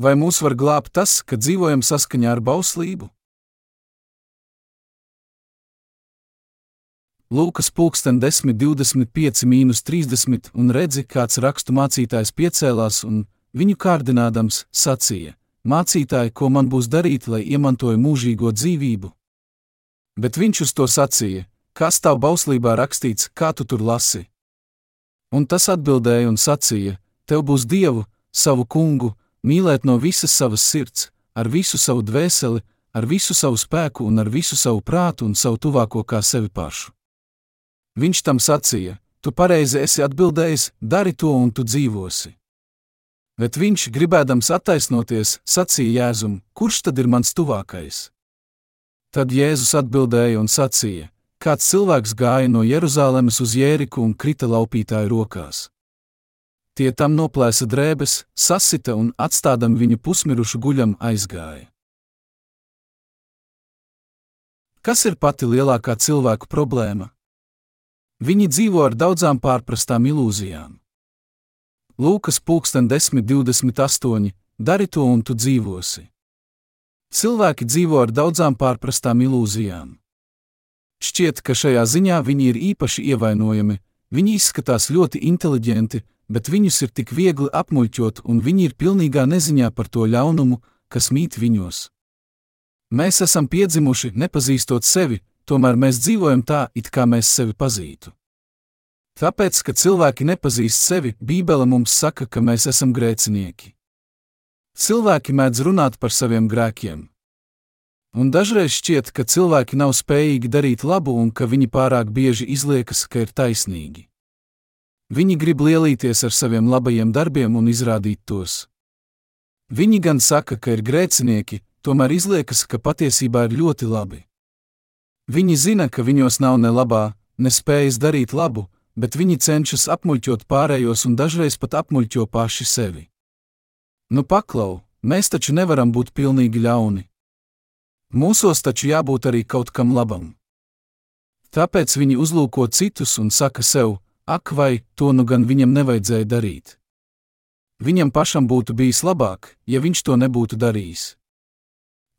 Vai mūs var glābt tas, ka dzīvojam saskaņā ar bauslību? Lūkas pulksten 10, 25, mīnus 30, un redzi, kāds rakstu mācītājs piecēlās un, viņu kārdinādams, sacīja: Mācītāji, ko man būs darīt, lai iemantoju mūžīgo dzīvību? Bet viņš uz to sacīja: Kas tav bauslībā rakstīts, kā tu tur lasi? Un tas atbildēja un sacīja: Tev būs dievu, savu kungu, mīlēt no visas savas sirds, ar visu savu dvēseli, ar visu savu spēku un ar visu savu prātu un savu tuvāko kā sevi pašu. Viņš tam sacīja: Tu pareizi esi atbildējis, dari to un tu dzīvosi. Bet viņš, gribēdams attaisnoties, sacīja Jēzum: Kurš tad ir mans tuvākais? Tad Jēzus atbildēja un sacīja: Kāds cilvēks gāja no Jeruzalemes uz Jēriku un krita laupītāju rokās. Tie tam noplēsa drēbes, sasita un atstādam viņu pusmirušu guļam aizgāja. Kas ir pati lielākā cilvēku problēma? Viņi dzīvo ar daudzām pārprastām ilūzijām. Lūkas pulksten 10.28. Dari to un tu dzīvosi. Cilvēki dzīvo ar daudzām pārprastām ilūzijām. Šķiet, ka šajā ziņā viņi ir īpaši ievainojami, viņi izskatās ļoti inteliģenti, bet viņus ir tik viegli apmuļķot, un viņi ir pilnīgā neziņā par to ļaunumu, kas mīt viņos. Mēs esam piedzimuši, nepazīstot sevi, tomēr mēs dzīvojam tā, it kā mēs sevi pazītu. Tāpēc, ka cilvēki nepazīst sevi, Bībele mums saka, ka mēs esam grēcinieki. Cilvēki mēdz runāt par saviem grēkiem, Un dažreiz šķiet, ka cilvēki nav spējīgi darīt labu un ka viņi pārāk bieži izliekas, ka ir taisnīgi. Viņi grib lielīties ar saviem labajiem darbiem un izrādīt tos. Viņi gan saka, ka ir grēcinieki, tomēr izliekas, ka patiesībā ir ļoti labi. Viņi zina, ka viņos nav ne labā, ne spējas darīt labu, bet viņi cenšas apmuļķot pārējos un dažreiz pat apmuļķo paši sevi. Nu, paklau, mēs taču nevaram būt pilnīgi ļauni. Mūsos taču jābūt arī kaut kam labam. Tāpēc viņi uzlūko citus un saka sev, ak, vai to nu gan viņam nevajadzēja darīt. Viņam pašam būtu bijis labāk, ja viņš to nebūtu darījis.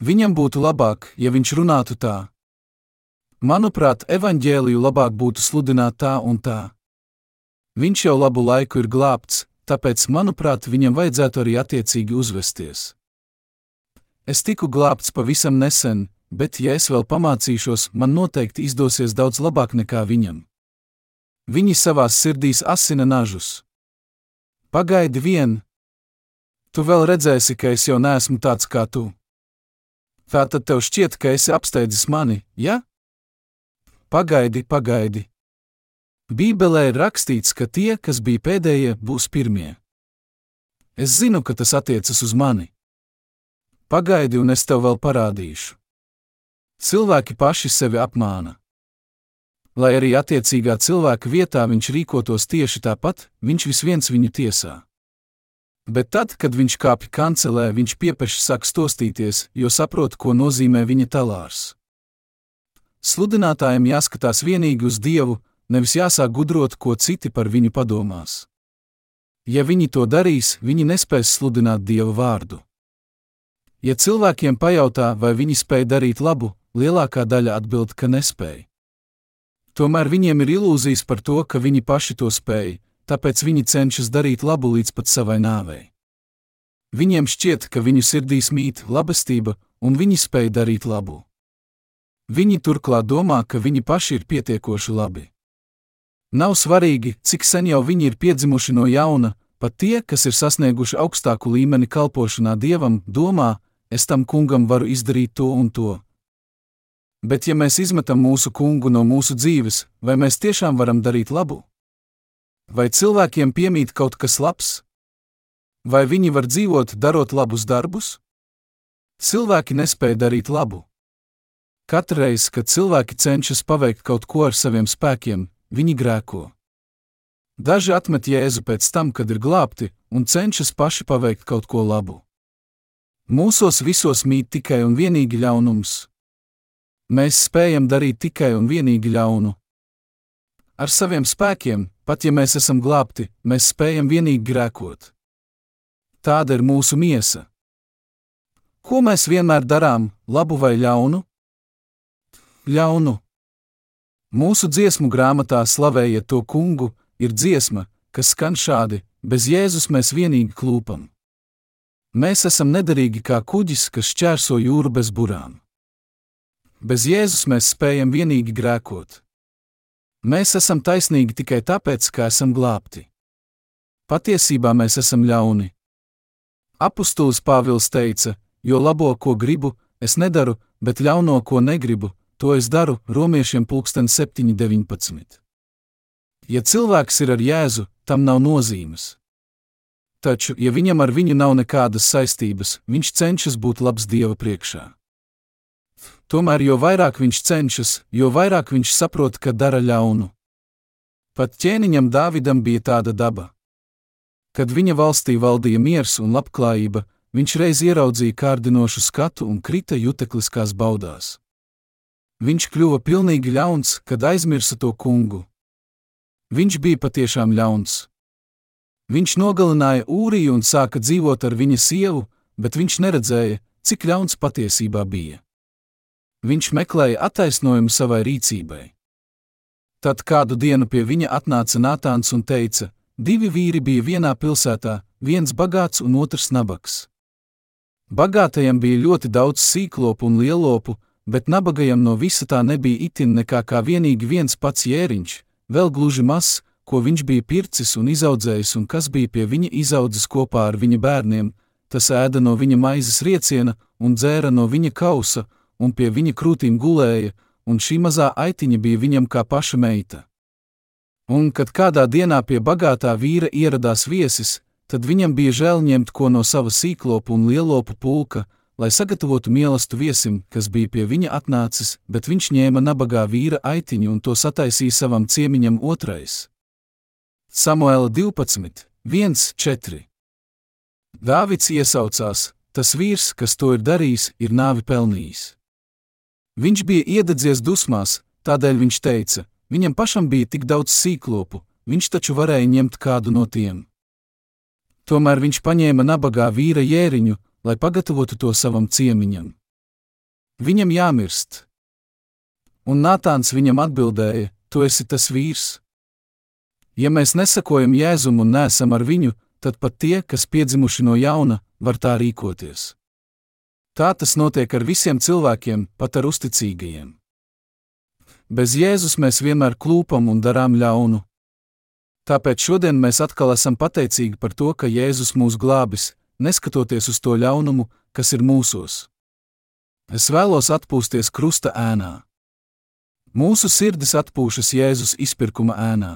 Viņam būtu labāk, ja viņš runātu tā. Manuprāt, evaņģēliju labāk būtu sludināt tā un tā. Viņš jau labu laiku ir glābts, tāpēc, manuprāt, viņam vajadzētu arī attiecīgi uzvesties. Es tiku glābts pavisam nesen, bet, ja es vēl pamācīšos, man noteikti izdosies daudz labāk nekā viņam. Viņi savās sirdīs asina nažus. Pagaidi vien! Tu vēl redzēsi, ka es jau neesmu tāds kā tu. Tā tad tev šķiet, ka esi apsteidzis mani, ja? Pagaidi, pagaidi! Bībelē ir rakstīts, ka tie, kas bija pēdējie, būs pirmie. Es zinu, ka tas attiecas uz mani. Pagaidi, un es tev vēl parādīšu. Cilvēki paši sevi apmāna. Lai arī attiecīgā cilvēka vietā viņš rīkotos tieši tāpat, viņš visviens viņu tiesā. Bet tad, kad viņš kāpj kancelē, viņš piepeši sāk stostīties, jo saprot, ko nozīmē viņa talārs. Sludinātājiem jāskatās vienīgi uz Dievu, nevis jāsāk gudrot, ko citi par viņu padomās. Ja viņi to darīs, viņi nespēs sludināt Dieva vārdu. Ja cilvēkiem pajautā, vai viņi spēj darīt labu, lielākā daļa atbild, ka nespēj. Tomēr viņiem ir ilūzijas par to, ka viņi paši to spēj, tāpēc viņi cenšas darīt labu līdz pat savai nāvei. Viņiem šķiet, ka viņu sirdīs mīt labestība, un viņi spēj darīt labu. Viņi turklāt domā, ka viņi paši ir pietiekoši labi. Nav svarīgi, cik sen jau viņi ir piedzimuši no jauna, pat tie, kas ir sasnieguši augstāku līmeni kalpošanā dievam, domā, es tam kungam varu izdarīt to un to. Bet, ja mēs izmetam mūsu kungu no mūsu dzīves, vai mēs tiešām varam darīt labu? Vai cilvēkiem piemīt kaut kas labs? Vai viņi var dzīvot, darot labus darbus? Cilvēki nespēja darīt labu. Katru reizi, kad cilvēki cenšas paveikt kaut ko ar saviem spēkiem, viņi grēko. Daži atmet jēzu pēc tam, kad ir glābti, un cenšas paši paveikt kaut ko labu. Mūsos visos mīt tikai un vienīgi ļaunums. Mēs spējam darīt tikai un vienīgi ļaunu. Ar saviem spēkiem, pat ja mēs esam glābti, mēs spējam vienīgi grēkot. Tāda ir mūsu miesa. Ko mēs vienmēr darām, labu vai ļaunu? Ļaunu. Mūsu dziesmu grāmatā slavējiet to kungu, ir dziesma, kas skan šādi: bez Jēzus mēs vienīgi klūpam. Mēs esam nederīgi kā kuģis, kas šķērso jūru bez burām. Bez Jēzus mēs spējam vienīgi grēkot. Mēs esam taisnīgi tikai tāpēc, ka esam glābti. Patiesībā mēs esam ļauni. Apostols Pāvils teica: Jo labo, ko gribu, es nedaru, bet ļauno, ko negribu, to es daru, romiešiem 7.19. Ja cilvēks ir ar Jēzu, tam nav nozīmes. Taču, ja viņam ar viņu nav nekādas saistības, viņš cenšas būt labs Dieva priekšā. Tomēr, jo vairāk viņš cenšas, jo vairāk viņš saprot, ka dara ļaunu. Pat ķēniņam Dāvidam bija tāda daba. Kad viņa valstī valdīja miers un labklājība, viņš reiz ieraudzīja kārdinošu skatu un krita jutekliskās baudās. Viņš kļuva pilnīgi ļauns, kad aizmirsa to kungu. Viņš bija patiešām ļauns. Viņš nogalināja Ūriju un sāka dzīvot ar viņa sievu, bet viņš neredzēja, cik ļauns patiesībā bija. Viņš meklēja attaisnojumu savai rīcībai. Tad kādu dienu pie viņa atnāca Nātāns un teica: Divi vīri bija vienā pilsētā, viens bagāts un otrs nabaks. Bagātajam bija ļoti daudz sīklopu un lielopu, bet nabagajam no visa tā nebija itin nekā kā vienīgi viens pats jēriņš, vēl gluži mazs, ko viņš bija pircis un izaudzējis, un kas bija pie viņa izaudzis kopā ar viņa bērniem, tas ēda no viņa maizes rieciena un dzēra no viņa kausa, un pie viņa krūtīm gulēja, un šī mazā aitiņa bija viņam kā paša meita. Un, kad kādā dienā pie bagātā vīra ieradās viesis, tad viņam bija žēl ņemt ko no sava sīklopu un lielopu pulka, lai sagatavotu mīlestību viesim, kas bija pie viņa atnācis, bet viņš ņēma nabagā vīra aitiņu un to sataisīja savam ciemiņam otrais. Samuēla 12, 1, 4. Dāvids iesaucās: Tas vīrs, kas to ir darījis, ir nāvi pelnījis. Viņš bija iededzies dusmās, tādēļ viņš teica: Viņam pašam bija tik daudz sīklopu, viņš taču varēja ņemt kādu no tiem. Tomēr viņš paņēma nabagā vīra jēriņu, lai pagatavotu to savam ciemiņam. Viņam jāmirst. Un Nātāns viņam atbildēja: Tu esi tas vīrs. Ja mēs nesakojam Jēzum un nesam ar viņu, tad pat tie, kas piedzimuši no jauna, var tā rīkoties. Tā tas notiek ar visiem cilvēkiem, pat ar uzticīgajiem. Bez Jēzus mēs vienmēr klūpam un darām ļaunu. Tāpēc šodien mēs atkal esam pateicīgi par to, ka Jēzus mūs glābis, neskatoties uz to ļaunumu, kas ir mūsos. Es vēlos atpūsties krusta ēnā. Mūsu sirdis atpūšas Jēzus izpirkuma ēnā.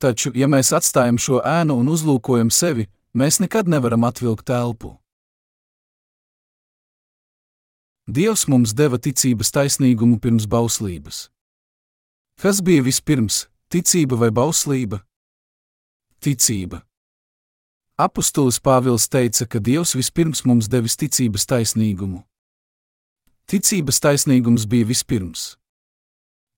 Taču, ja mēs atstājam šo ēnu un uzlūkojam sevi, mēs nekad nevaram atvilkt telpu. Dievs mums deva ticības taisnīgumu pirms bauslības. Kas bija vispirms, ticība vai bauslība? Ticība. Apostolis Pāvils teica, ka Dievs vispirms mums devis ticības taisnīgumu. Ticības taisnīgums bija vispirms.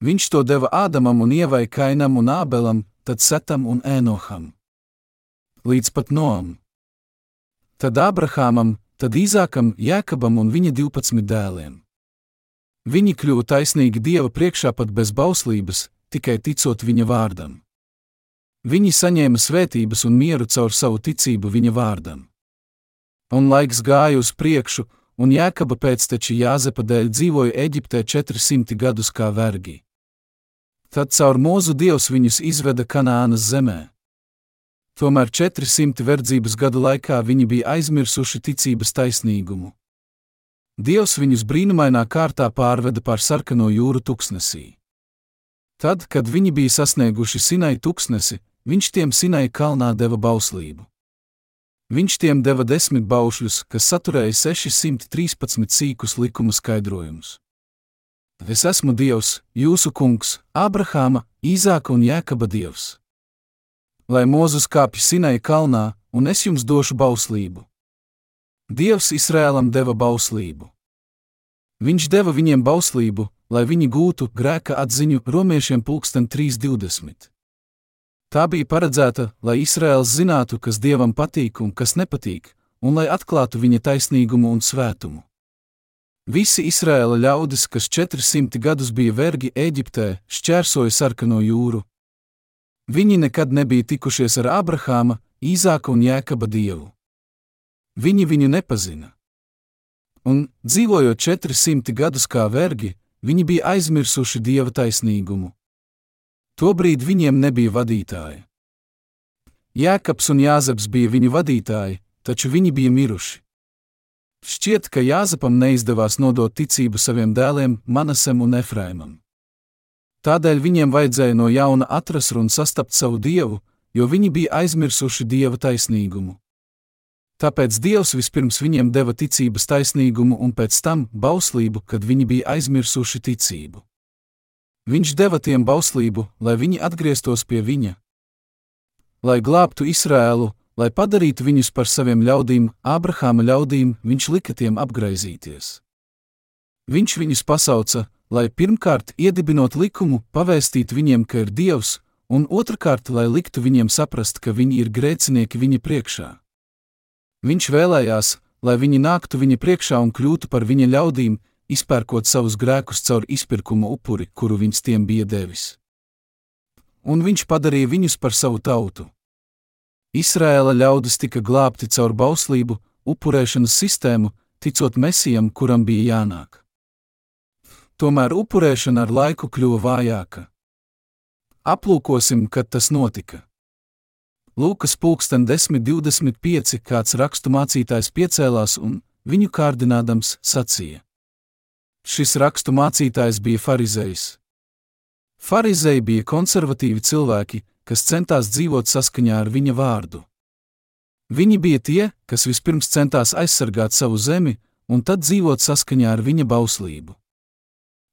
Viņš to deva Ādamam un Ievai Kainam un Ābelam, tad Setam un Ēnoham. Līdz pat Noam. Tad Abrahamam, tad Īzākam, Jēkabam un viņa 12 dēliem. Viņi kļuva taisnīgi Dieva priekšā pat bez bauslības, tikai ticot viņa vārdam. Viņi saņēma svētības un mieru caur savu ticību viņa vārdam. Un laiks gāja uz priekšu, un Jēkaba pēcteči Jāzepa dēļ dzīvoja Eģiptē 400 gadus kā vergi. Tad caur mūzu dievs viņus izveda Kanānas zemē. Tomēr 400 verdzības gadu laikā viņi bija aizmirsuši ticības taisnīgumu. Dievs viņus brīnumainā kārtā pārveda pār sarkano jūru tuksnesī. Tad, kad viņi bija sasnieguši Sinai tuksnesi, viņš tiem Sinai kalnā deva bauslību. Viņš tiem deva desmit baušļus, kas saturēja 613 sīkus likuma skaidrojumus. Es esmu Dievs, jūsu kungs, Abrahāma, Īzāka un Jēkaba Dievs. Lai Mozus kāpj Sinai kalnā, un es jums došu bauslību. Dievs Izrēlam deva bauslību. Viņš deva viņiem bauslību, lai viņi gūtu grēka atziņu romiešiem pulksten 3.20. Tā bija paredzēta, lai Izraels zinātu, kas Dievam patīk un kas nepatīk, un lai atklātu viņa taisnīgumu un svētumu. Visi Izraēla ļaudis, kas 400 gadus bija vergi Eģiptē, šķērsoja sarkano jūru. Viņi nekad nebija tikušies ar Abrahāma, Īzāka un Jēkaba dievu. Viņi viņu nepazina. Un, dzīvojot 400 gadus kā vergi, viņi bija aizmirsuši dieva taisnīgumu. Tobrīd viņiem nebija vadītāja. Jēkabs un Jāzeps bija viņu vadītāji, taču viņi bija miruši. Šķiet, ka Jāzepam neizdevās nodot ticību saviem dēliem, Manasam un Efraimam. Tādēļ viņiem vajadzēja no jauna atrast un sastapt savu dievu, jo viņi bija aizmirsuši dieva taisnīgumu. Tāpēc Dievs vispirms viņiem deva ticības taisnīgumu un pēc tam bauslību, kad viņi bija aizmirsuši ticību. Viņš deva tiem bauslību, lai viņi atgrieztos pie viņa. Lai glābtu Izrēlu, lai padarītu viņus par saviem ļaudīm, Ābrahāma ļaudīm, viņš lika tiem apgaizīties. Viņš viņus pasauca, lai pirmkārt iedibinot likumu, pavēstītu viņiem, ka ir Dievs, un otrkārt, lai liktu viņiem saprast, ka viņi ir grēcinieki viņa priekšā. Viņš vēlējās, lai viņi nāktu viņa priekšā un kļūtu par viņa ļaudīm, izpērkot savus grēkus caur izpirkuma upuri, kuru viņš tiem bija devis. Un viņš padarīja viņus par savu tautu. Izraēla ļaudis tika glābti caur bauslību, upurēšanas sistēmu, ticot mesijam, kuram bija jānāk. Tomēr upurēšana ar laiku kļuva vājāka. Aplūkosim, kad tas notika. Lūkas pulksten 10.25. kāds rakstu mācītājs piecēlās un, viņu kārdinādams, sacīja: Šis rakstu mācītājs bija farizējs. Farizēji bija konservatīvi cilvēki, kas centās dzīvot saskaņā ar viņa vārdu. Viņi bija tie, kas vispirms centās aizsargāt savu zemi, un tad dzīvot saskaņā ar viņa bauslību.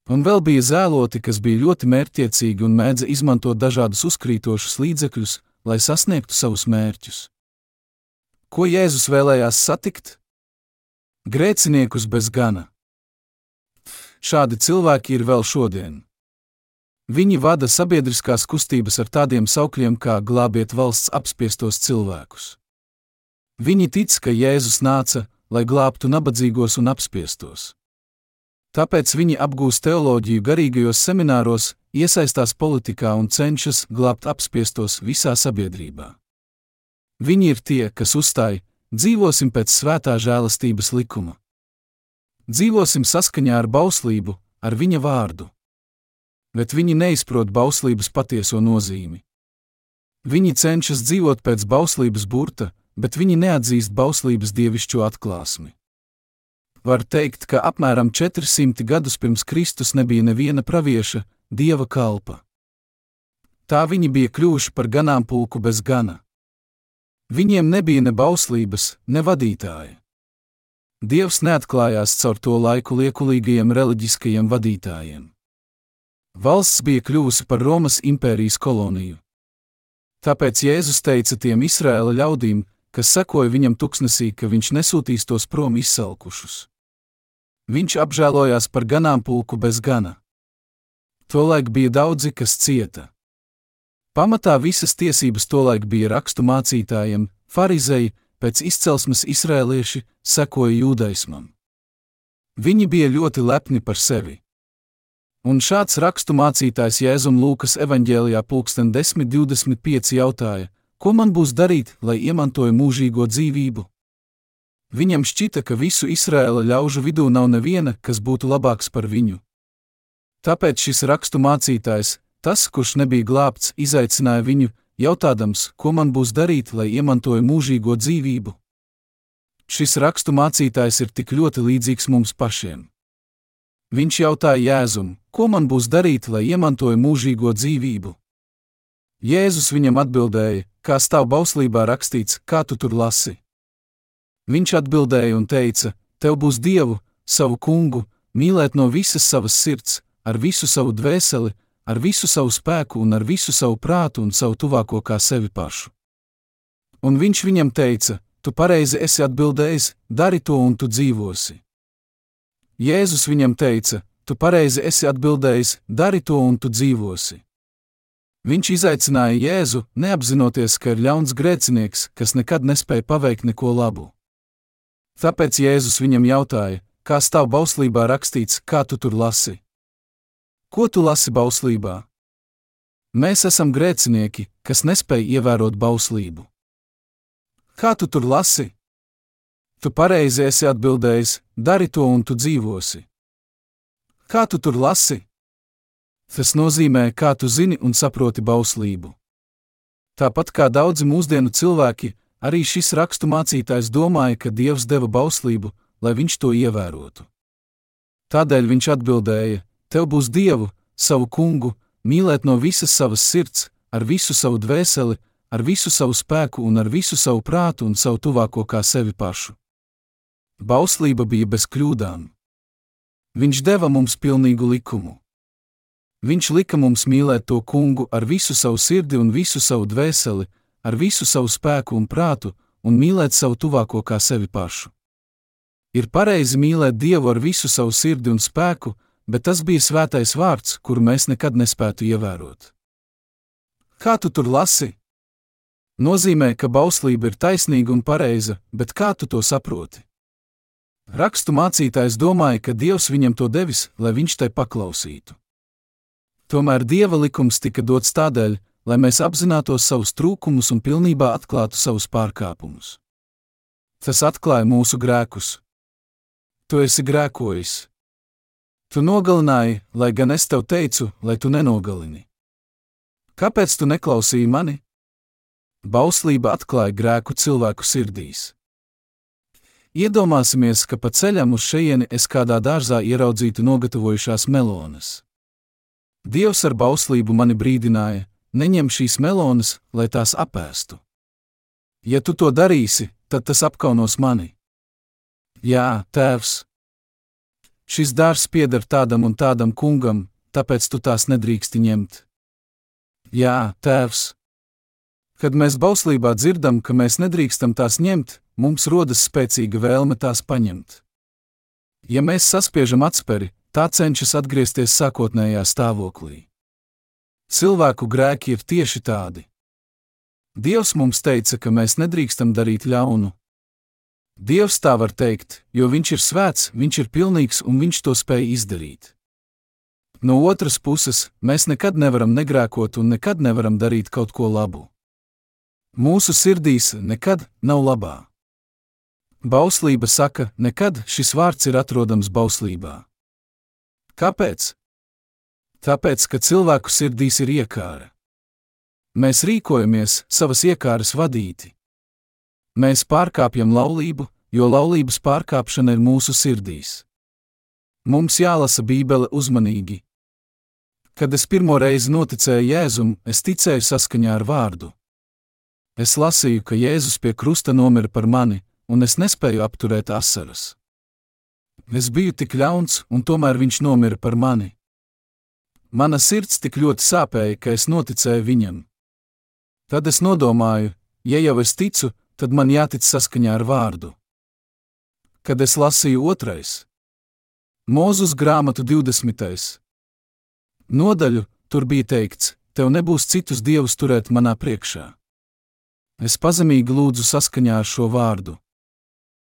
Un vēl bija zēloti, kas bija ļoti mērķiecīgi un mēdza izmantot dažādus uzkrītošus līdzekļus, lai sasniegtu savus mērķus. Ko Jēzus vēlējās satikt? Grēciniekus bez gana. Šādi cilvēki ir vēl šodien. Viņi vada sabiedriskās kustības ar tādiem saukļiem kā glābiet valsts apspiestos cilvēkus. Viņi tic, ka Jēzus nāca, lai glābtu nabadzīgos un apspiestos. Tāpēc viņi apgūst teoloģiju garīgajos semināros, iesaistās politikā un cenšas glābt apspiestos visā sabiedrībā. Viņi ir tie, kas uzstāj, dzīvosim pēc svētā žēlastības likuma. Dzīvosim saskaņā ar bauslību, ar viņa vārdu. Bet viņi neizprot bauslības patieso nozīmi. Viņi cenšas dzīvot pēc bauslības burta, bet viņi neatzīst bauslības dievišķo atklāsmi. Var teikt, ka apmēram 400 gadus pirms Kristus nebija neviena pravieša, dieva kalpa. Tā viņi bija kļuvuši par ganāmpulku bez gana. Viņiem nebija ne bauslības, ne vadītāja. Dievs neatklājās caur to laiku liekulīgajiem reliģiskajiem vadītājiem. Valsts bija kļuvusi par Romas impērijas koloniju. Tāpēc Jēzus teica tiem Izraēla ļaudīm, kas sekoja viņam tuksnesī, ka viņš nesūtīs tos prom izsalkušus. Viņš apžēlojās par ganāmpulku bez gana. Tolaik bija daudzi, kas cieta. Pamatā visas tiesības tolaik bija rakstu mācītājiem, farizēji, pēc izcelsmes izrēlieši, sekoja jūdaismam. Viņi bija ļoti lepni par sevi. Un šāds rakstu mācītājs Jēzum Lūkas evanģēlijā pulksten 10.25 jautāja, ko man būs darīt, lai iemantoju mūžīgo dzīvību? Viņam šķita, ka visu Izraēla ļaužu vidū nav neviena, kas būtu labāks par viņu. Tāpēc šis rakstu mācītājs, tas, kurš nebija glābts, izaicināja viņu, jautādams, ko man būs darīt, lai iemantoju mūžīgo dzīvību. Šis rakstu mācītājs ir tik ļoti līdzīgs mums pašiem. Viņš jautāja Jēzum, ko man būs darīt, lai iemantoju mūžīgo dzīvību. Jēzus viņam atbildēja, kā stāv bauslībā rakstīts, kā tu tur lasi. Viņš atbildēja un teica: Tev būs dievu, savu kungu, mīlēt no visas savas sirds, ar visu savu dvēseli, ar visu savu spēku un ar visu savu prātu un savu tuvāko kā sevi pašu. Un viņš viņam teica: Tu pareizi esi atbildējis, dari to un tu dzīvosi. Jēzus viņam teica: Tu pareizi esi atbildējis, dari to un tu dzīvosi. Viņš izaicināja Jēzu, neapzinoties, ka ir ļauns grēcinieks, kas nekad nespēja paveikt neko labu. Tāpēc Jēzus viņam jautāja, kā stāv bauslībā rakstīts, kā tu tur lasi. Ko tu lasi bauslībā? Mēs esam grēcinieki, kas nespēj ievērot bauslību. Kā tu tur lasi? Tu pareizi esi atbildējis, dari to un tu dzīvosi. Kā tu tur lasi? Tas nozīmē, kā tu zini un saproti bauslību. Tāpat kā daudzi mūsdienu cilvēki, arī šis rakstu mācītājs domāja, ka Dievs deva bauslību, lai viņš to ievērotu. Tādēļ viņš atbildēja: Tev būs dievu, savu kungu, mīlēt no visas savas sirds, ar visu savu dvēseli, ar visu savu spēku un ar visu savu prātu un savu tuvāko kā sevi pašu. Bauslība bija bez kļūdām. Viņš deva mums pilnīgu likumu. Viņš lika mums mīlēt to kungu ar visu savu sirdi un visu savu dvēseli, ar visu savu spēku un prātu, un mīlēt savu tuvāko kā sevi pašu. Ir pareizi mīlēt Dievu ar visu savu sirdi un spēku, bet tas bija svētais vārds, kuru mēs nekad nespētu ievērot. Kā tu tur lasi? Nozīmē, ka bauslība ir taisnīga un pareiza, bet kā tu to saproti? Rakstu mācītājs domāja, ka Dievs viņam to devis, lai viņš tai paklausītu. Tomēr Dieva likums tika dots tādēļ, lai mēs apzinātos savus trūkumus un pilnībā atklātu savus pārkāpumus. Tas atklāja mūsu grēkus. Tu esi grēkojis, Tu nogalināji, lai gan es tev teicu, lai tu nenogalini. Kāpēc tu neklausīji mani? Bauslība atklāja grēku cilvēku sirdīs. Iedomāsimies, ka pa ceļam uz šejieni es kādā dārzā ieraudzītu nogatavojušās melonas. Dievs ar bauslību mani brīdināja: neņem šīs melonas, lai tās apēstu. Ja tu to darīsi, tad tas apkaunos mani. Jā, tēvs, Šis dārs pieder tādam un tādam kungam, tāpēc tu tās nedrīksti ņemt. Jā, tēvs. Kad mēs bauslībā dzirdam, ka mēs nedrīkstam tās ņemt, mums rodas spēcīga vēlme tās paņemt. Ja mēs saspiežam atsperi, tā cenšas atgriezties sākotnējā stāvoklī. Cilvēku grēki ir tieši tādi. Dievs mums teica, ka mēs nedrīkstam darīt ļaunu, Dievs tā var teikt, jo Viņš ir svēts, Viņš ir pilnīgs un Viņš to spēj izdarīt. No otras puses, mēs nekad nevaram negrēkot un nekad nevaram darīt kaut ko labu. Mūsu sirdīs nekad nav labā. Bauslība saka, nekad šis vārds ir atrodams bauslībā. Kāpēc? Tāpēc, ka cilvēku sirdīs ir iekāra. Mēs rīkojamies savas iekāras vadīti. Mēs pārkāpjam laulību, jo laulības pārkāpšana ir mūsu sirdīs. Mums jālasa Bībele uzmanīgi. Kad es pirmo reizi noticēju Jēzum, es ticēju saskaņā ar vārdu. Es lasīju, ka Jēzus pie krusta nomira par mani, un es nespēju apturēt asaras. Es biju tik ļauns, un tomēr viņš nomira par mani. Mana sirds tik ļoti sāpēja, ka es noticēju viņam. Tad es nodomāju, ja jau es ticu, tad man jātic saskaņā ar vārdu. Kad es lasīju otrais, Mūzus grāmatu 20. nodaļu, tur bija teikts: Tev nebūs citus dievus turēt manā priekšā. Es pazemīgi lūdzu saskaņā ar šo vārdu.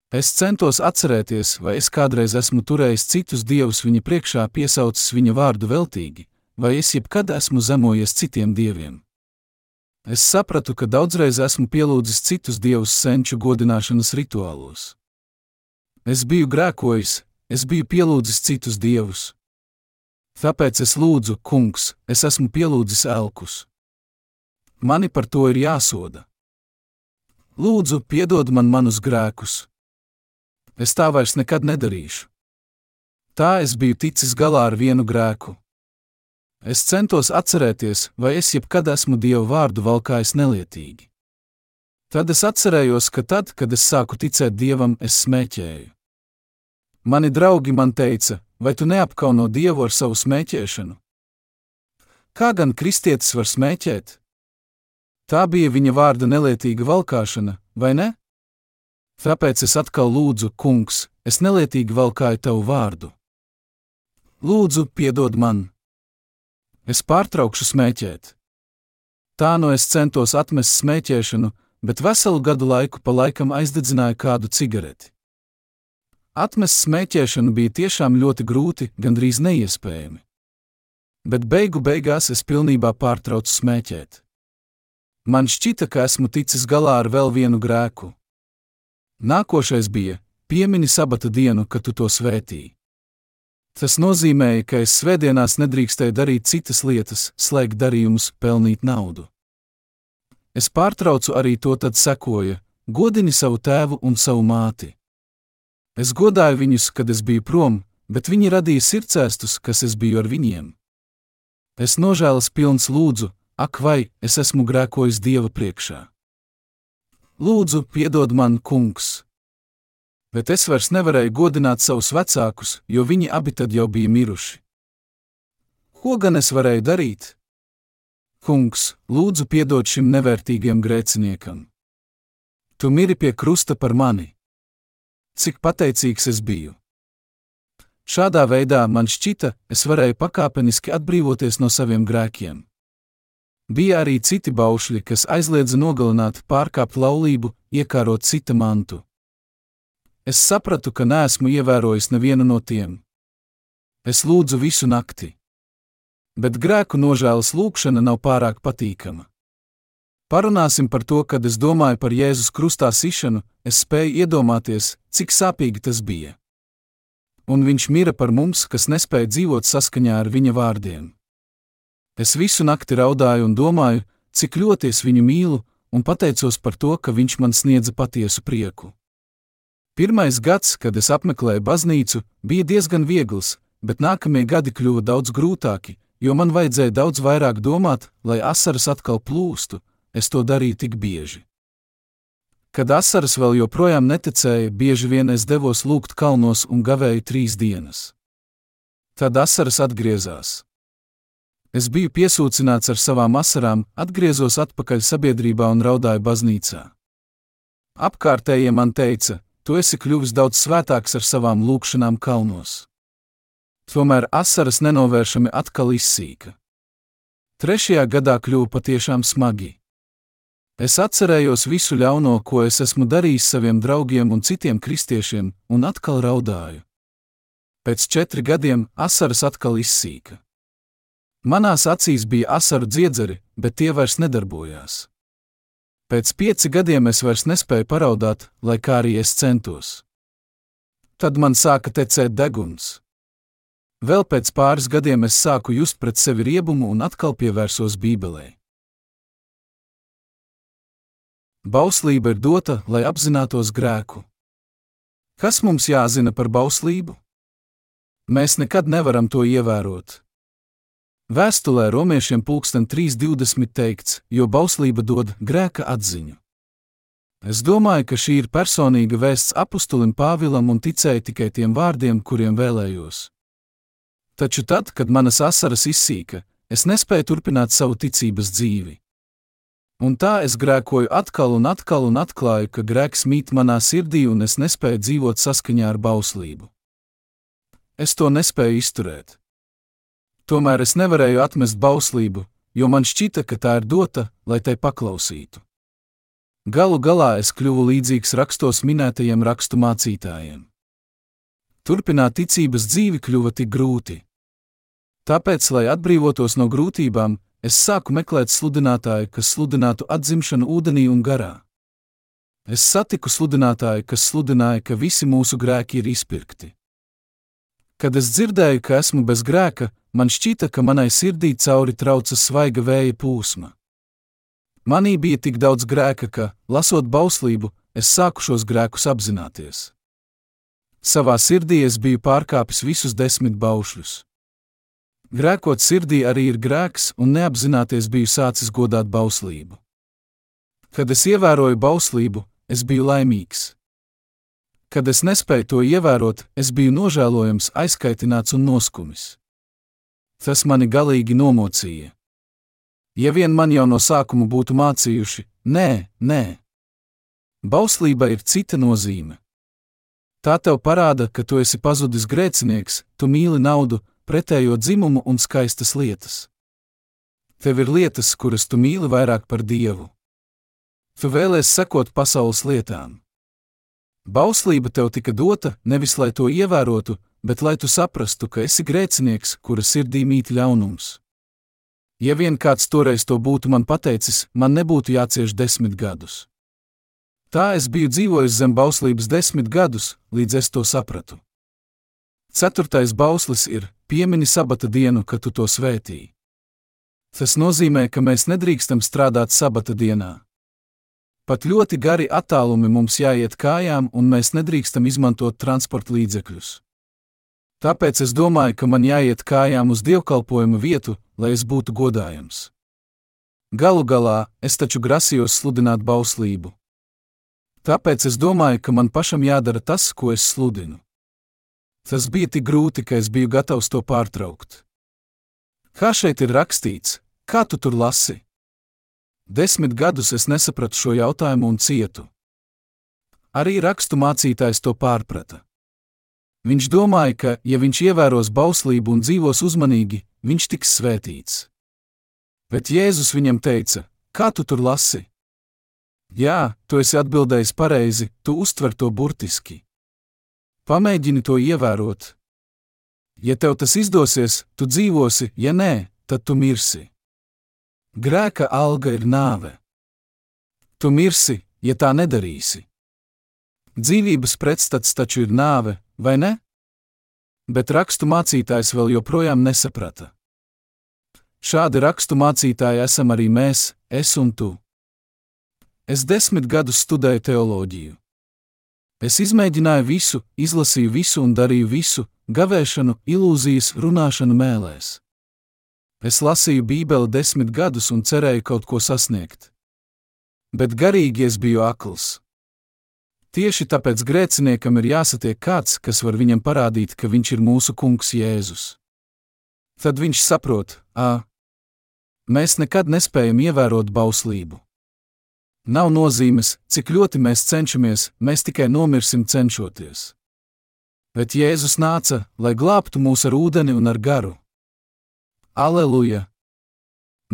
Es centos atcerēties, vai es kādreiz esmu turējis citus dievus viņa priekšā, piesaucis viņa vārdu veltīgi, vai es jebkad esmu zemojies citiem dieviem. Es sapratu, ka daudzreiz esmu pielūdzis citus dievus senču godināšanas rituālos. Es biju grēkojis, es biju pielūdzis citus dievus. Tāpēc es lūdzu, kungs, es esmu pielūdzis elkus. Mani par to ir jāsoda. Lūdzu, piedod man manus grēkus. Es tā vairs nekad nedarīšu. Tā es biju ticis galā ar vienu grēku. Es centos atcerēties, vai es jebkad esmu Dievu vārdu valkājis nelietīgi. Tad es atcerējos, ka tad, kad es sāku ticēt Dievam, es smēķēju. Mani draugi man teica, vai tu neapkauno Dievu ar savu smēķēšanu? Kā gan kristietis var smēķēt? Tā bija viņa vārda nelietīga valkāšana, vai ne? Tāpēc es atkal lūdzu, kungs, es nelietīgi valkāju tavu vārdu. Lūdzu, piedod man! Es pārtraukšu smēķēt. Tā no es centos atmest smēķēšanu, bet veselu gadu laiku pa laikam aizdedzināju kādu cigareti. Atmest smēķēšanu bija tiešām ļoti grūti, gandrīz neiespējami. Bet beigu beigās es pilnībā pārtraucu smēķēt. Man šķita, ka esmu ticis galā ar vēl vienu grēku. Nākošais bija: piemini sabata dienu, kad tu to svētīji. Tas nozīmēja, ka es svētdienās nedrīkstēju darīt citas lietas, slēgt darījumus, pelnīt naudu. Es pārtraucu arī to, tad sekoja: godini savu tēvu un savu māti. Es godāju viņus, kad es biju prom, bet viņi radīja sirdsēstus, kas es biju ar viņiem. Es nožēlas pilns lūdzu, ak, vai es esmu grēkojis Dieva priekšā. Lūdzu, piedod man, kungs! Bet es vairs nevarēju godināt savus vecākus, jo viņi abi tad jau bija miruši. Ko gan es varēju darīt? Kungs, lūdzu, piedod šim nevērtīgam grēciniekam. Tu miri pie krusta par mani. Cik pateicīgs es biju! Šādā veidā man šķita, es varēju pakāpeniski atbrīvoties no saviem grēkiem. Bija arī citi baušļi, kas aizliedza nogalināt, pārkāpt laulību, iekārot cita mantu. Es sapratu, ka neesmu ievērojis nevienu no tiem. Es lūdzu visu nakti. Bet grēku nožēlas lūkšana nav pārāk patīkama. Parunāsim par to, kad es domāju par Jēzus krustā sišanu, es spēju iedomāties, cik sāpīgi tas bija. Un viņš mira par mums, kas nespēja dzīvot saskaņā ar viņa vārdiem. Es visu nakti raudāju un domāju, cik ļoti es viņu mīlu, un pateicos par to, ka viņš man sniedza patiesu prieku. Pirmais gads, kad es apmeklēju baznīcu, bija diezgan viegls, bet nākamie gadi kļuva daudz grūtāki, jo man vajadzēja daudz vairāk domāt, lai asaras atkal plūstu. Es to darīju tik bieži. Kad asaras vēl joprojām neticēja, bieži vien es devos lūgt kalnos un gavēju trīs dienas. Tad asaras atgriezās. Es biju piesūcināts ar savām asarām, atgriezos atpakaļ sabiedrībā un raudāju baznīcā. Apkārtējie man teica, tu esi kļuvis daudz svētāks ar savām lūkšanām kalnos. Tomēr asaras nenovēršami atkal izsīka. Trešajā gadā kļuva patiešām smagi. Es atcerējos visu ļauno, ko es esmu darījis saviem draugiem un citiem kristiešiem, un atkal raudāju. Pēc četriem gadiem asaras atkal izsīka. Manās acīs bija asaru dziedzeri, bet tie vairs nedarbojās. Pēc pieci gadiem es vairs nespēju paraudāt, lai kā arī es centos. Tad man sāka tecēt deguns. Vēl pēc pāris gadiem es sāku just pret sevi riebumu un atkal pievērsos Bībelē. Bauslība ir dota, lai apzinātos grēku. Kas mums jāzina par bauslību? Mēs nekad nevaram to ievērot. Vēstulē romiešiem pulksten 3.20 teikts, jo bauslība dod grēka atziņu. Es domāju, ka šī ir personīga vēsts apustulim Pāvilam un ticēju tikai tiem vārdiem, kuriem vēlējos. Taču tad, kad manas asaras izsīka, es nespēju turpināt savu ticības dzīvi. Un tā es grēkoju atkal un atkal un atklāju, ka grēks mīt manā sirdī un es nespēju dzīvot saskaņā ar bauslību. Es to nespēju izturēt. Tomēr es nevarēju atmest bauslību, jo man šķita, ka tā ir dota, lai tai paklausītu. Galu galā es kļuvu līdzīgs rakstos minētajiem rakstu mācītājiem. Turpināt ticības dzīvi kļuva tik grūti. Tāpēc, lai atbrīvotos no grūtībām, es sāku meklēt sludinātāju, kas sludinātu atzimšanu ūdenī un garā. Es satiku sludinātāju, kas sludināja, ka visi mūsu grēki ir izpirkti. Kad es dzirdēju, ka esmu bez grēka, man šķita, ka manai sirdī cauri trauca svaiga vēja plūsma. Manī bija tik daudz grēka, ka, lasot bauslību, es sāku šos grēkus apzināties. Savā sirdī es biju pārkāpis visus desmit baušļus. Grēkot sirdī arī ir grēks, un neapzināties biju sācis godāt bauslību. Kad es ievēroju bauslību, es biju laimīgs. Kad es nespēju to ievērot, es biju nožēlojams, aizkaitināts un noskumis. Tas mani galīgi nomocīja. Ja vien man jau no sākuma būtu mācījuši, nē, nē. Bauslība ir cita nozīme. Tā tev parāda, ka tu esi pazudis grēcinieks, tu mīli naudu, pretējo dzimumu un skaistas lietas. Tev ir lietas, kuras tu mīli vairāk par dievu. Tu vēlēsies sekot pasaules lietām. Bauslība tev tika dota nevis lai to ievērotu, bet lai tu saprastu, ka esi grēcinieks, kura sirdī mīt ļaunums. Ja vien kāds toreiz to būtu man pateicis, man nebūtu jācieš desmit gadus. Tā es biju dzīvojis zem bauslības desmit gadus, līdz es to sapratu. Ceturtais bauslis ir: piemini sabata dienu, kad tu to svētīji. Tas nozīmē, ka mēs nedrīkstam strādāt sabata dienā. Pat ļoti gari attālumi mums jāiet kājām, un mēs nedrīkstam izmantot transporta līdzekļus. Tāpēc es domāju, ka man jāiet kājām uz dievkalpojuma vietu, lai es būtu godājams. Galu galā es taču grasījos sludināt bauslību. Tāpēc es domāju, ka man pašam jādara tas, ko es sludinu. Tas bija tik grūti, ka es biju gatavs to pārtraukt. Kā šeit ir rakstīts, kā tu tur lasi? Desmit gadus es nesapratu šo jautājumu un cietu. Arī rakstu mācītājs to pārprata. Viņš domāja, ka, ja viņš ievēros bauslību un dzīvos uzmanīgi, viņš tiks svētīts. Bet Jēzus viņam teica: Kā tu tur lasi? Jā, tu esi atbildējis pareizi, tu uztver to burtiski. Pamēģini to ievērot. Ja tev tas izdosies, tu dzīvosi, ja nē, tad tu mirsi. Grēka alga ir nāve. Tu mirsi, ja tā nedarīsi. Dzīvības pretstats taču ir nāve, vai ne? Bet rakstu mācītājs vēl joprojām nesaprata. Šādi rakstu mācītāji esam arī mēs, es un tu. Es desmit gadus studēju teoloģiju. Es izmēģināju visu, izlasīju visu un darīju visu, gavēšanu, ilūzijas, runāšanu mēlēs. Es lasīju Bībeli desmit gadus un cerēju kaut ko sasniegt. Bet garīgi es biju akls. Tieši tāpēc grēciniekam ir jāsatiek kāds, kas var viņam parādīt, ka viņš ir mūsu kungs Jēzus. Tad viņš saprot, ah, mēs nekad nespējam ievērot bauslību. Nav nozīmes, cik ļoti mēs cenšamies, mēs tikai nomirsim cenšoties. Bet Jēzus nāca, lai glābtu mūs ar ūdeni un ar garu. Aleluja!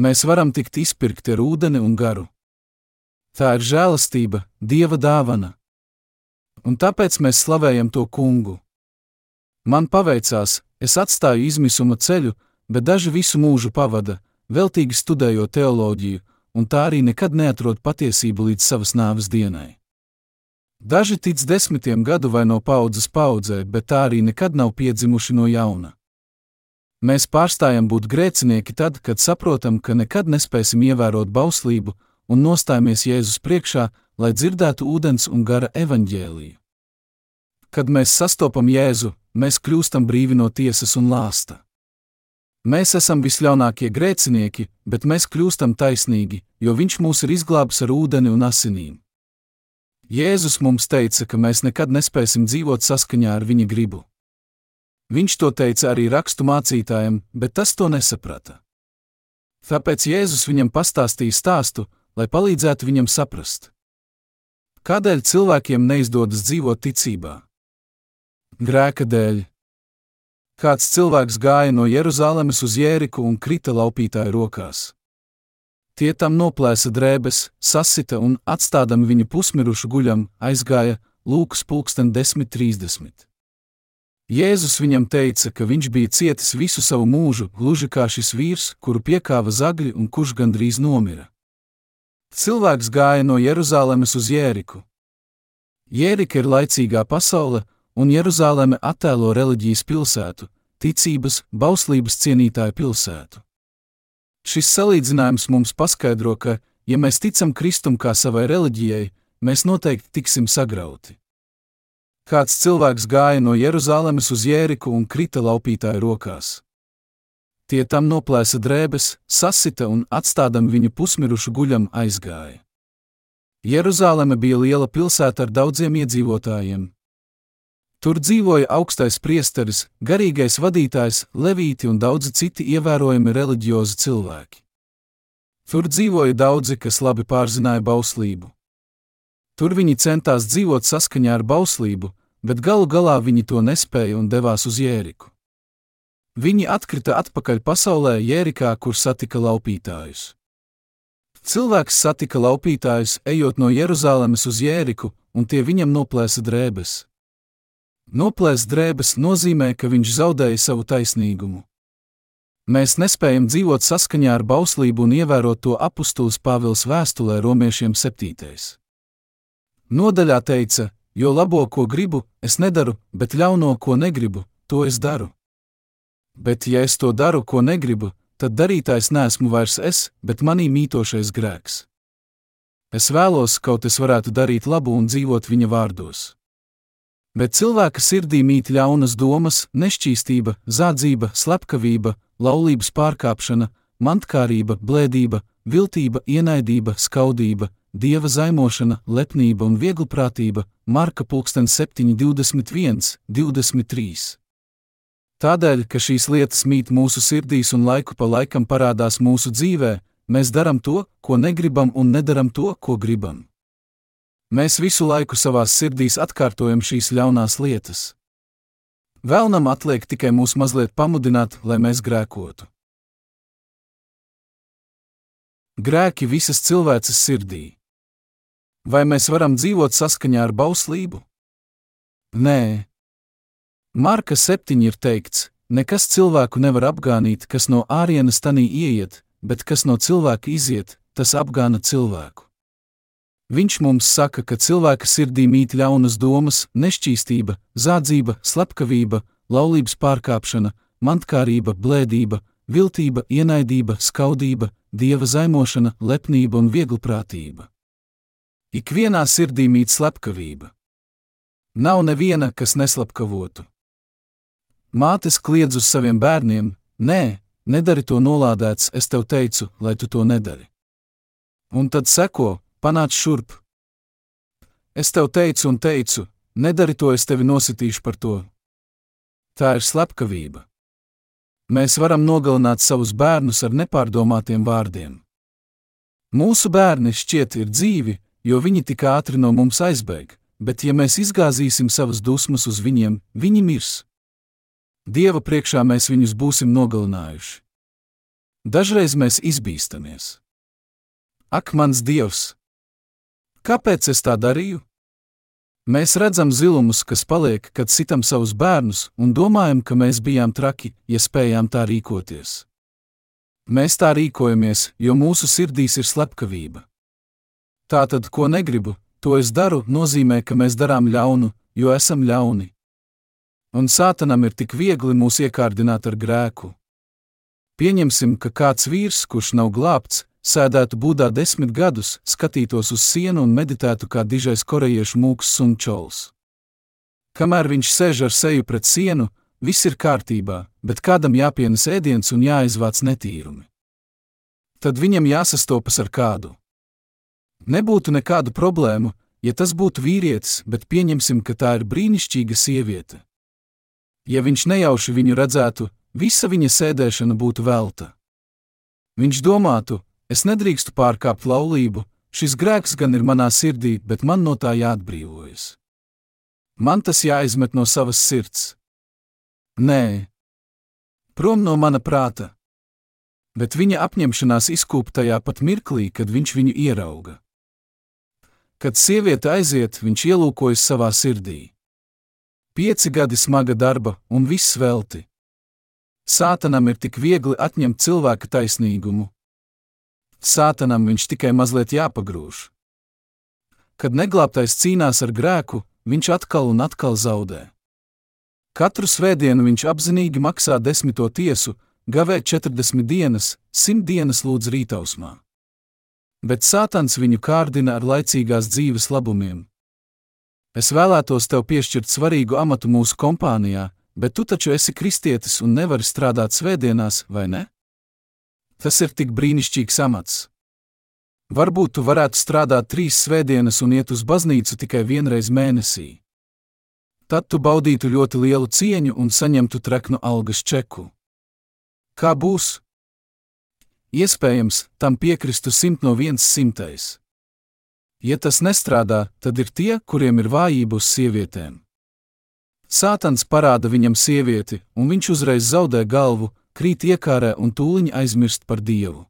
Mēs varam tikt izpirkti ar ūdeni un garu. Tā ir žēlastība, dieva dāvana. Un tāpēc mēs slavējam to kungu. Man paveicās, es atstāju izmisuma ceļu, bet daži visu mūžu pavada, veltīgi studējot teoloģiju, un tā arī nekad neatrod patiesību līdz savas nāves dienai. Daži tic desmitiem gadu vai no paudzes paudzē, bet tā arī nekad nav piedzimuši no jauna. Mēs pārstājam būt grēcinieki tad, kad saprotam, ka nekad nespēsim ievērot bauslību un nostājamies Jēzus priekšā, lai dzirdētu ūdens un gara evaņģēliju. Kad mēs sastopam Jēzu, mēs kļūstam brīvi no tiesas un lāsta. Mēs esam visļaunākie grēcinieki, bet mēs kļūstam taisnīgi, jo Viņš mūs ir izglābis ar ūdeni un asinīm. Jēzus mums teica, ka mēs nekad nespēsim dzīvot saskaņā ar Viņa gribu. Viņš to teica arī rakstu mācītājiem, bet tas to nesaprata. Tāpēc Jēzus viņam pastāstīja stāstu, lai palīdzētu viņam saprast. Kādēļ cilvēkiem neizdodas dzīvot ticībā? Grēka dēļ. Kāds cilvēks gāja no Jeruzalemes uz Jēriku un krita laupītāju rokās. Tie tam noplēsa drēbes, sasita un, atstādami viņu pusmirušu guļam, aizgāja Lūkas pulksten 10.30. Jēzus viņam teica, ka viņš bija cietis visu savu mūžu, gluži kā šis vīrs, kuru piekāva zagļi un kurš gandrīz nomira. Cilvēks gāja no Jeruzalemes uz Jēriku. Jērika ir laicīgā pasaule, un Jeruzaleme attēlo reliģijas pilsētu, ticības, bauslības cienītāju pilsētu. Šis salīdzinājums mums paskaidro, ka, ja mēs ticam Kristum kā savai reliģijai, mēs noteikti tiksim sagrauti. Kāds cilvēks gāja no Jeruzalemes uz Jēriku un krita laupītāju rokās. Tie tam noplēsa drēbes, sasita un atstādam viņu pusmirušu guļam aizgāja. Jeruzaleme bija liela pilsēta ar daudziem iedzīvotājiem. Tur dzīvoja augstais priesteris, garīgais vadītājs, levīti un daudzi citi ievērojami reliģiozi cilvēki. Tur dzīvoja daudzi, kas labi pārzināja bauslību. Tur viņi centās dzīvot saskaņā ar bauslību, bet galu galā viņi to nespēja un devās uz Jēriku. Viņi atkrita atpakaļ pasaulē Jērikā, kur satika laupītājus. Cilvēks satika laupītājus, ejot no Jeruzalemes uz Jēriku, un tie viņam noplēsa drēbes. Noplēst drēbes nozīmē, ka viņš zaudēja savu taisnīgumu. Mēs nespējam dzīvot saskaņā ar bauslību un ievērot to apustulis Pāvils vēstulē romiešiem septītais. Nodaļā teica, jo labo, ko gribu, es nedaru, bet ļauno, ko negribu, to es daru. Bet, ja es to daru, ko negribu, tad darītājs nesmu vairs es, bet manī mītošais grēks. Es vēlos, kaut es varētu darīt labu un dzīvot viņa vārdos. Bet cilvēka sirdī mīt ļaunas domas, nešķīstība, zādzība, slepkavība, laulības pārkāpšana, mantkārība, blēdība, viltība, ienaidība, skaudība, dieva zaimošana, lepnība un vieglprātība, Marka 7,21, 23. Tādēļ, ka šīs lietas mīt mūsu sirdīs un laiku pa laikam parādās mūsu dzīvē, mēs darām to, ko negribam, un nedaram to, ko gribam. Mēs visu laiku savās sirdīs atkārtojam šīs ļaunās lietas. Vēlnam atliek tikai mūs mazliet pamudināt, lai mēs grēkotu. Grēki visas cilvēces sirdī. Vai mēs varam dzīvot saskaņā ar bauslību? Nē. Marka 7 ir teikts, nekas cilvēku nevar apgānīt, kas no ārienes tanī ieiet, bet kas no cilvēka iziet, tas apgāna cilvēku. Viņš mums saka, ka cilvēka sirdī mīt ļaunas domas, nešķīstība, zādzība, slepkavība, laulības pārkāpšana, mantkārība, blēdība, viltība, ienaidība, skaudība, dieva zaimošana, lepnība un vieglprātība. Ikvienā sirdī mīt slepkavība. Nav neviena, kas neslapkavotu. Mātes kliedz uz saviem bērniem: Nē, nedari to nolādēts, es tev teicu, lai tu to nedari. Un tad seko, Panāc šurp! Es tev teicu un teicu, nedari to, es tevi nositīšu par to. Tā ir slepkavība. Mēs varam nogalināt savus bērnus ar nepārdomātiem vārdiem. Mūsu bērni šķiet ir dzīvi, jo viņi tik ātri no mums aizbēg, bet ja mēs izgāzīsim savas dusmas uz viņiem, viņi mirs. Dieva priekšā mēs viņus būsim nogalinājuši. Dažreiz mēs izbīstamies. Ak, mans Dievs! Kāpēc es tā darīju? Mēs redzam zilumus, kas paliek, kad sitam savus bērnus, un domājam, ka mēs bijām traki, ja spējām tā rīkoties. Mēs tā rīkojamies, jo mūsu sirdīs ir slepkavība. Tā tad, ko negribu, to es daru, nozīmē, ka mēs darām ļaunu, jo esam ļauni. Un sātanam ir tik viegli mūs iekārdināt ar grēku. Pieņemsim, ka kāds vīrs, kurš nav glābts, sēdētu būdā desmit gadus, skatītos uz sienu un meditētu kā dižais korejiešu mūks sunčols. Kamēr viņš sēž ar seju pret sienu, viss ir kārtībā, bet kādam jāpienes ēdiens un jāizvāc netīrumi. Tad viņam jāsastopas ar kādu. Nebūtu nekādu problēmu, ja tas būtu vīrietis, bet pieņemsim, ka tā ir brīnišķīga sieviete. Ja viņš nejauši viņu redzētu, visa viņa sēdēšana būtu velta. Viņš domātu, Es nedrīkstu pārkāpt laulību, šis grēks gan ir manā sirdī, bet man no tā jāatbrīvojas. Man tas jāizmet no savas sirds. Nē, prom no mana prāta. Bet viņa apņemšanās izkūp tajā pat mirklī, kad viņš viņu ierauga. Kad sieviete aiziet, viņš ielūkojas savā sirdī. Pieci gadi smaga darba un viss velti. Sātanam ir tik viegli atņemt cilvēka taisnīgumu, Sātanam viņš tikai mazliet jāpagrūž. Kad neglābtais cīnās ar grēku, viņš atkal un atkal zaudē. Katru svētdienu viņš apzinīgi maksā desmito tiesu, gavē 40 dienas, 100 dienas lūdz rītausmā. Bet Sātans viņu kārdina ar laicīgās dzīves labumiem. Es vēlētos tev piešķirt svarīgu amatu mūsu kompānijā, bet tu taču esi kristietis un nevari strādāt svētdienās, vai ne? Tas ir tik brīnišķīgs amats. Varbūt tu varētu strādāt trīs svētdienas un iet uz baznīcu tikai vienreiz mēnesī. Tad tu baudītu ļoti lielu cieņu un saņemtu treknu algas čeku. Kā būs? Iespējams, tam piekristu simt no viens simtais. Ja tas nestrādā, tad ir tie, kuriem ir vājība uz sievietēm. Sātans parāda viņam sievieti, un viņš uzreiz zaudē galvu, krīt iekārē un tūliņ aizmirst par Dievu.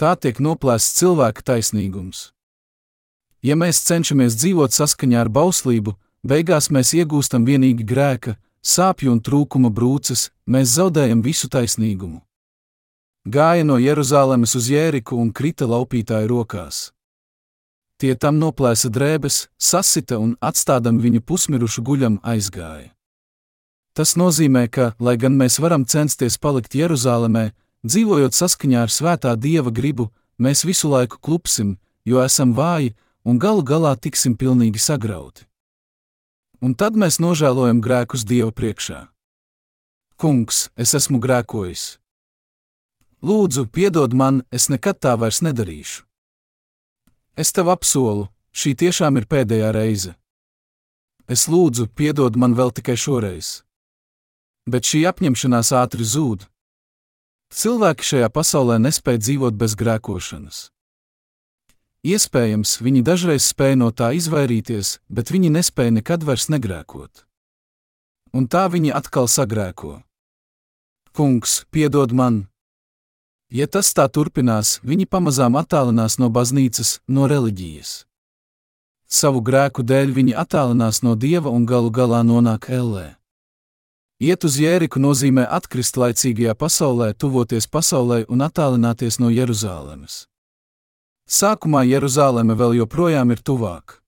Tā tiek noplēsts cilvēka taisnīgums. Ja mēs cenšamies dzīvot saskaņā ar bauslību, beigās mēs iegūstam vienīgi grēka, sāpju un trūkuma brūces, mēs zaudējam visu taisnīgumu. Gāja no Jeruzalemes uz Jēriku un krita laupītāju rokās. Tie tam noplēsa drēbes, sasita un atstādam viņu pusmirušu guļam aizgāja. Tas nozīmē, ka, lai gan mēs varam censties palikt Jeruzalemē, dzīvojot saskaņā ar svētā dieva gribu, mēs visu laiku klupsim, jo esam vāji un galu galā tiksim pilnīgi sagrauti. Un tad mēs nožēlojam grēkus Dieva priekšā. Kungs, es esmu grēkojis. Lūdzu, piedod man, es nekad tā vairs nedarīšu. Es tev apsolu, šī tiešām ir pēdējā reize. Es lūdzu, piedod man vēl tikai šoreiz. Bet šī apņemšanās ātri zūd. Cilvēki šajā pasaulē nespēj dzīvot bez grēkošanas. Iespējams, viņi dažreiz spēja no tā izvairīties, bet viņi nespēja nekad vairs negrēkot. Un tā viņi atkal sagrēko. Kungs, piedod man, Ja tas tā turpinās, viņi pamazām attālinās no baznīcas, no reliģijas. Savu grēku dēļ viņi attālinās no dieva un galu galā nonāk ellē. Iet uz jēriku nozīmē atkrist laicīgajā pasaulē, tuvoties pasaulē un attālināties no Jeruzalemes. Sākumā Jeruzaleme vēl joprojām ir tuvāk.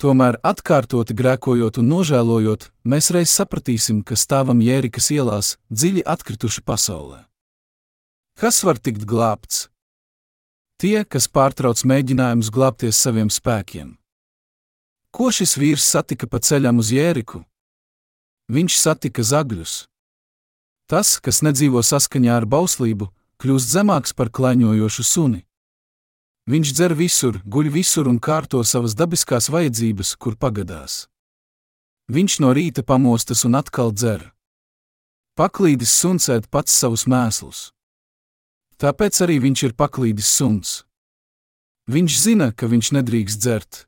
Tomēr, atkārtoti grēkojot un nožēlojot, mēs reiz sapratīsim, ka stāvam Jērikas ielās, dziļi atkrituši pasaulē. Kas var tikt glābts? Tie, kas pārtrauc mēģinājumus glābties saviem spēkiem. Ko šis vīrs satika pa ceļam uz Jēriku? Viņš satika zagļus. Tas, kas nedzīvo saskaņā ar bauslību, kļūst zemāks par klaņojošu suni. Viņš dzer visur, guļ visur un kārto savas dabiskās vajadzības, kur pagadās. Viņš no rīta pamostas un atkal dzer. Paklīdis suns ēd pats savus mēslus. Tāpēc arī viņš ir paklīdis suns. Viņš zina, ka viņš nedrīkst dzert.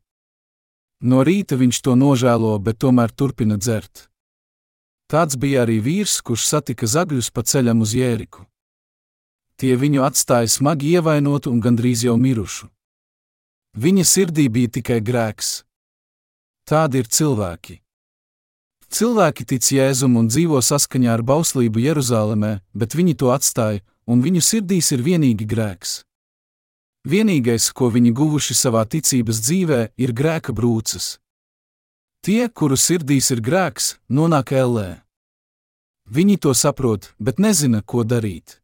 No rīta viņš to nožēlo, bet tomēr turpina dzert. Tāds bija arī vīrs, kurš satika zagļus pa ceļam uz Jēriku. Tie viņu atstāja smagi ievainotu un gandrīz jau mirušu. Viņa sirdī bija tikai grēks. Tādi ir cilvēki. Cilvēki tic Jēzum un dzīvo saskaņā ar bauslību Jeruzalemē, bet viņi to atstāja, un viņu sirdīs ir vienīgi grēks. Vienīgais, ko viņi guvuši savā ticības dzīvē, ir grēka brūces. Tie, kuru sirdīs ir grēks, nonāk ellē. Viņi to saprot, bet nezina, ko darīt.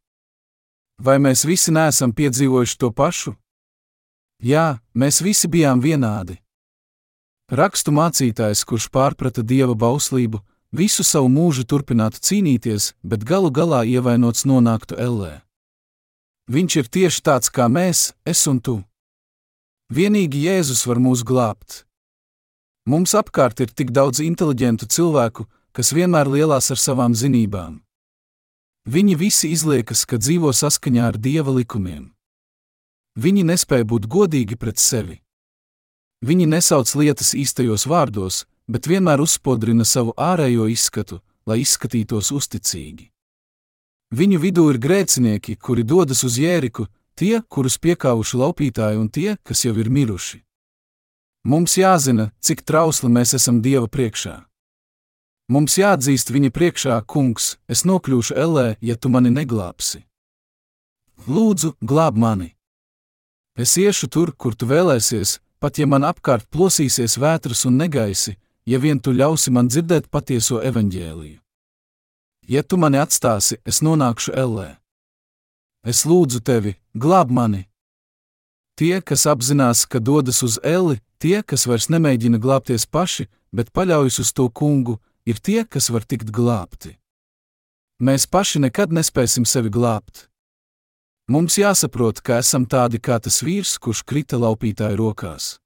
Vai mēs visi neesam piedzīvojuši to pašu? Jā, mēs visi bijām vienādi. Rakstu mācītājs, kurš pārprata dieva bauslību, visu savu mūžu turpinātu cīnīties, bet galu galā ievainots nonāktu ellē. Viņš ir tieši tāds kā mēs, es un tu. Vienīgi Jēzus var mūs glābt. Mums apkārt ir tik daudz inteliģentu cilvēku, kas vienmēr lielās ar savām zinībām. Viņi visi izliekas, ka dzīvo saskaņā ar dieva likumiem. Viņi nespēja būt godīgi pret sevi. Viņi nesauc lietas īstajos vārdos, bet vienmēr uzspodrina savu ārējo izskatu, lai izskatītos uzticīgi. Viņu vidū ir grēcinieki, kuri dodas uz jēriku, tie, kurus piekāvuši laupītāji un tie, kas jau ir miruši. Mums jāzina, cik trausli mēs esam Dieva priekšā. Mums jāatzīst viņa priekšā, kungs, es nokļūšu ellē, ja tu mani neglābsi. Lūdzu, glāb mani! Es iešu tur, kur tu vēlēsies, pat ja man apkārt plosīsies vētras un negaisi, ja vien tu ļausi man dzirdēt patieso evaņģēliju. Ja tu mani atstāsi, es nonākšu ellē. Es lūdzu tevi, glāb mani! Tie, kas apzinās, ka dodas uz elli, tie, kas vairs nemēģina glābties paši, bet paļaujas uz to kungu, ir tie, kas var tikt glābti. Mēs paši nekad nespēsim sevi glābt. Mums jāsaprot, ka esam tādi kā tas vīrs, kurš krita laupītāju rokās.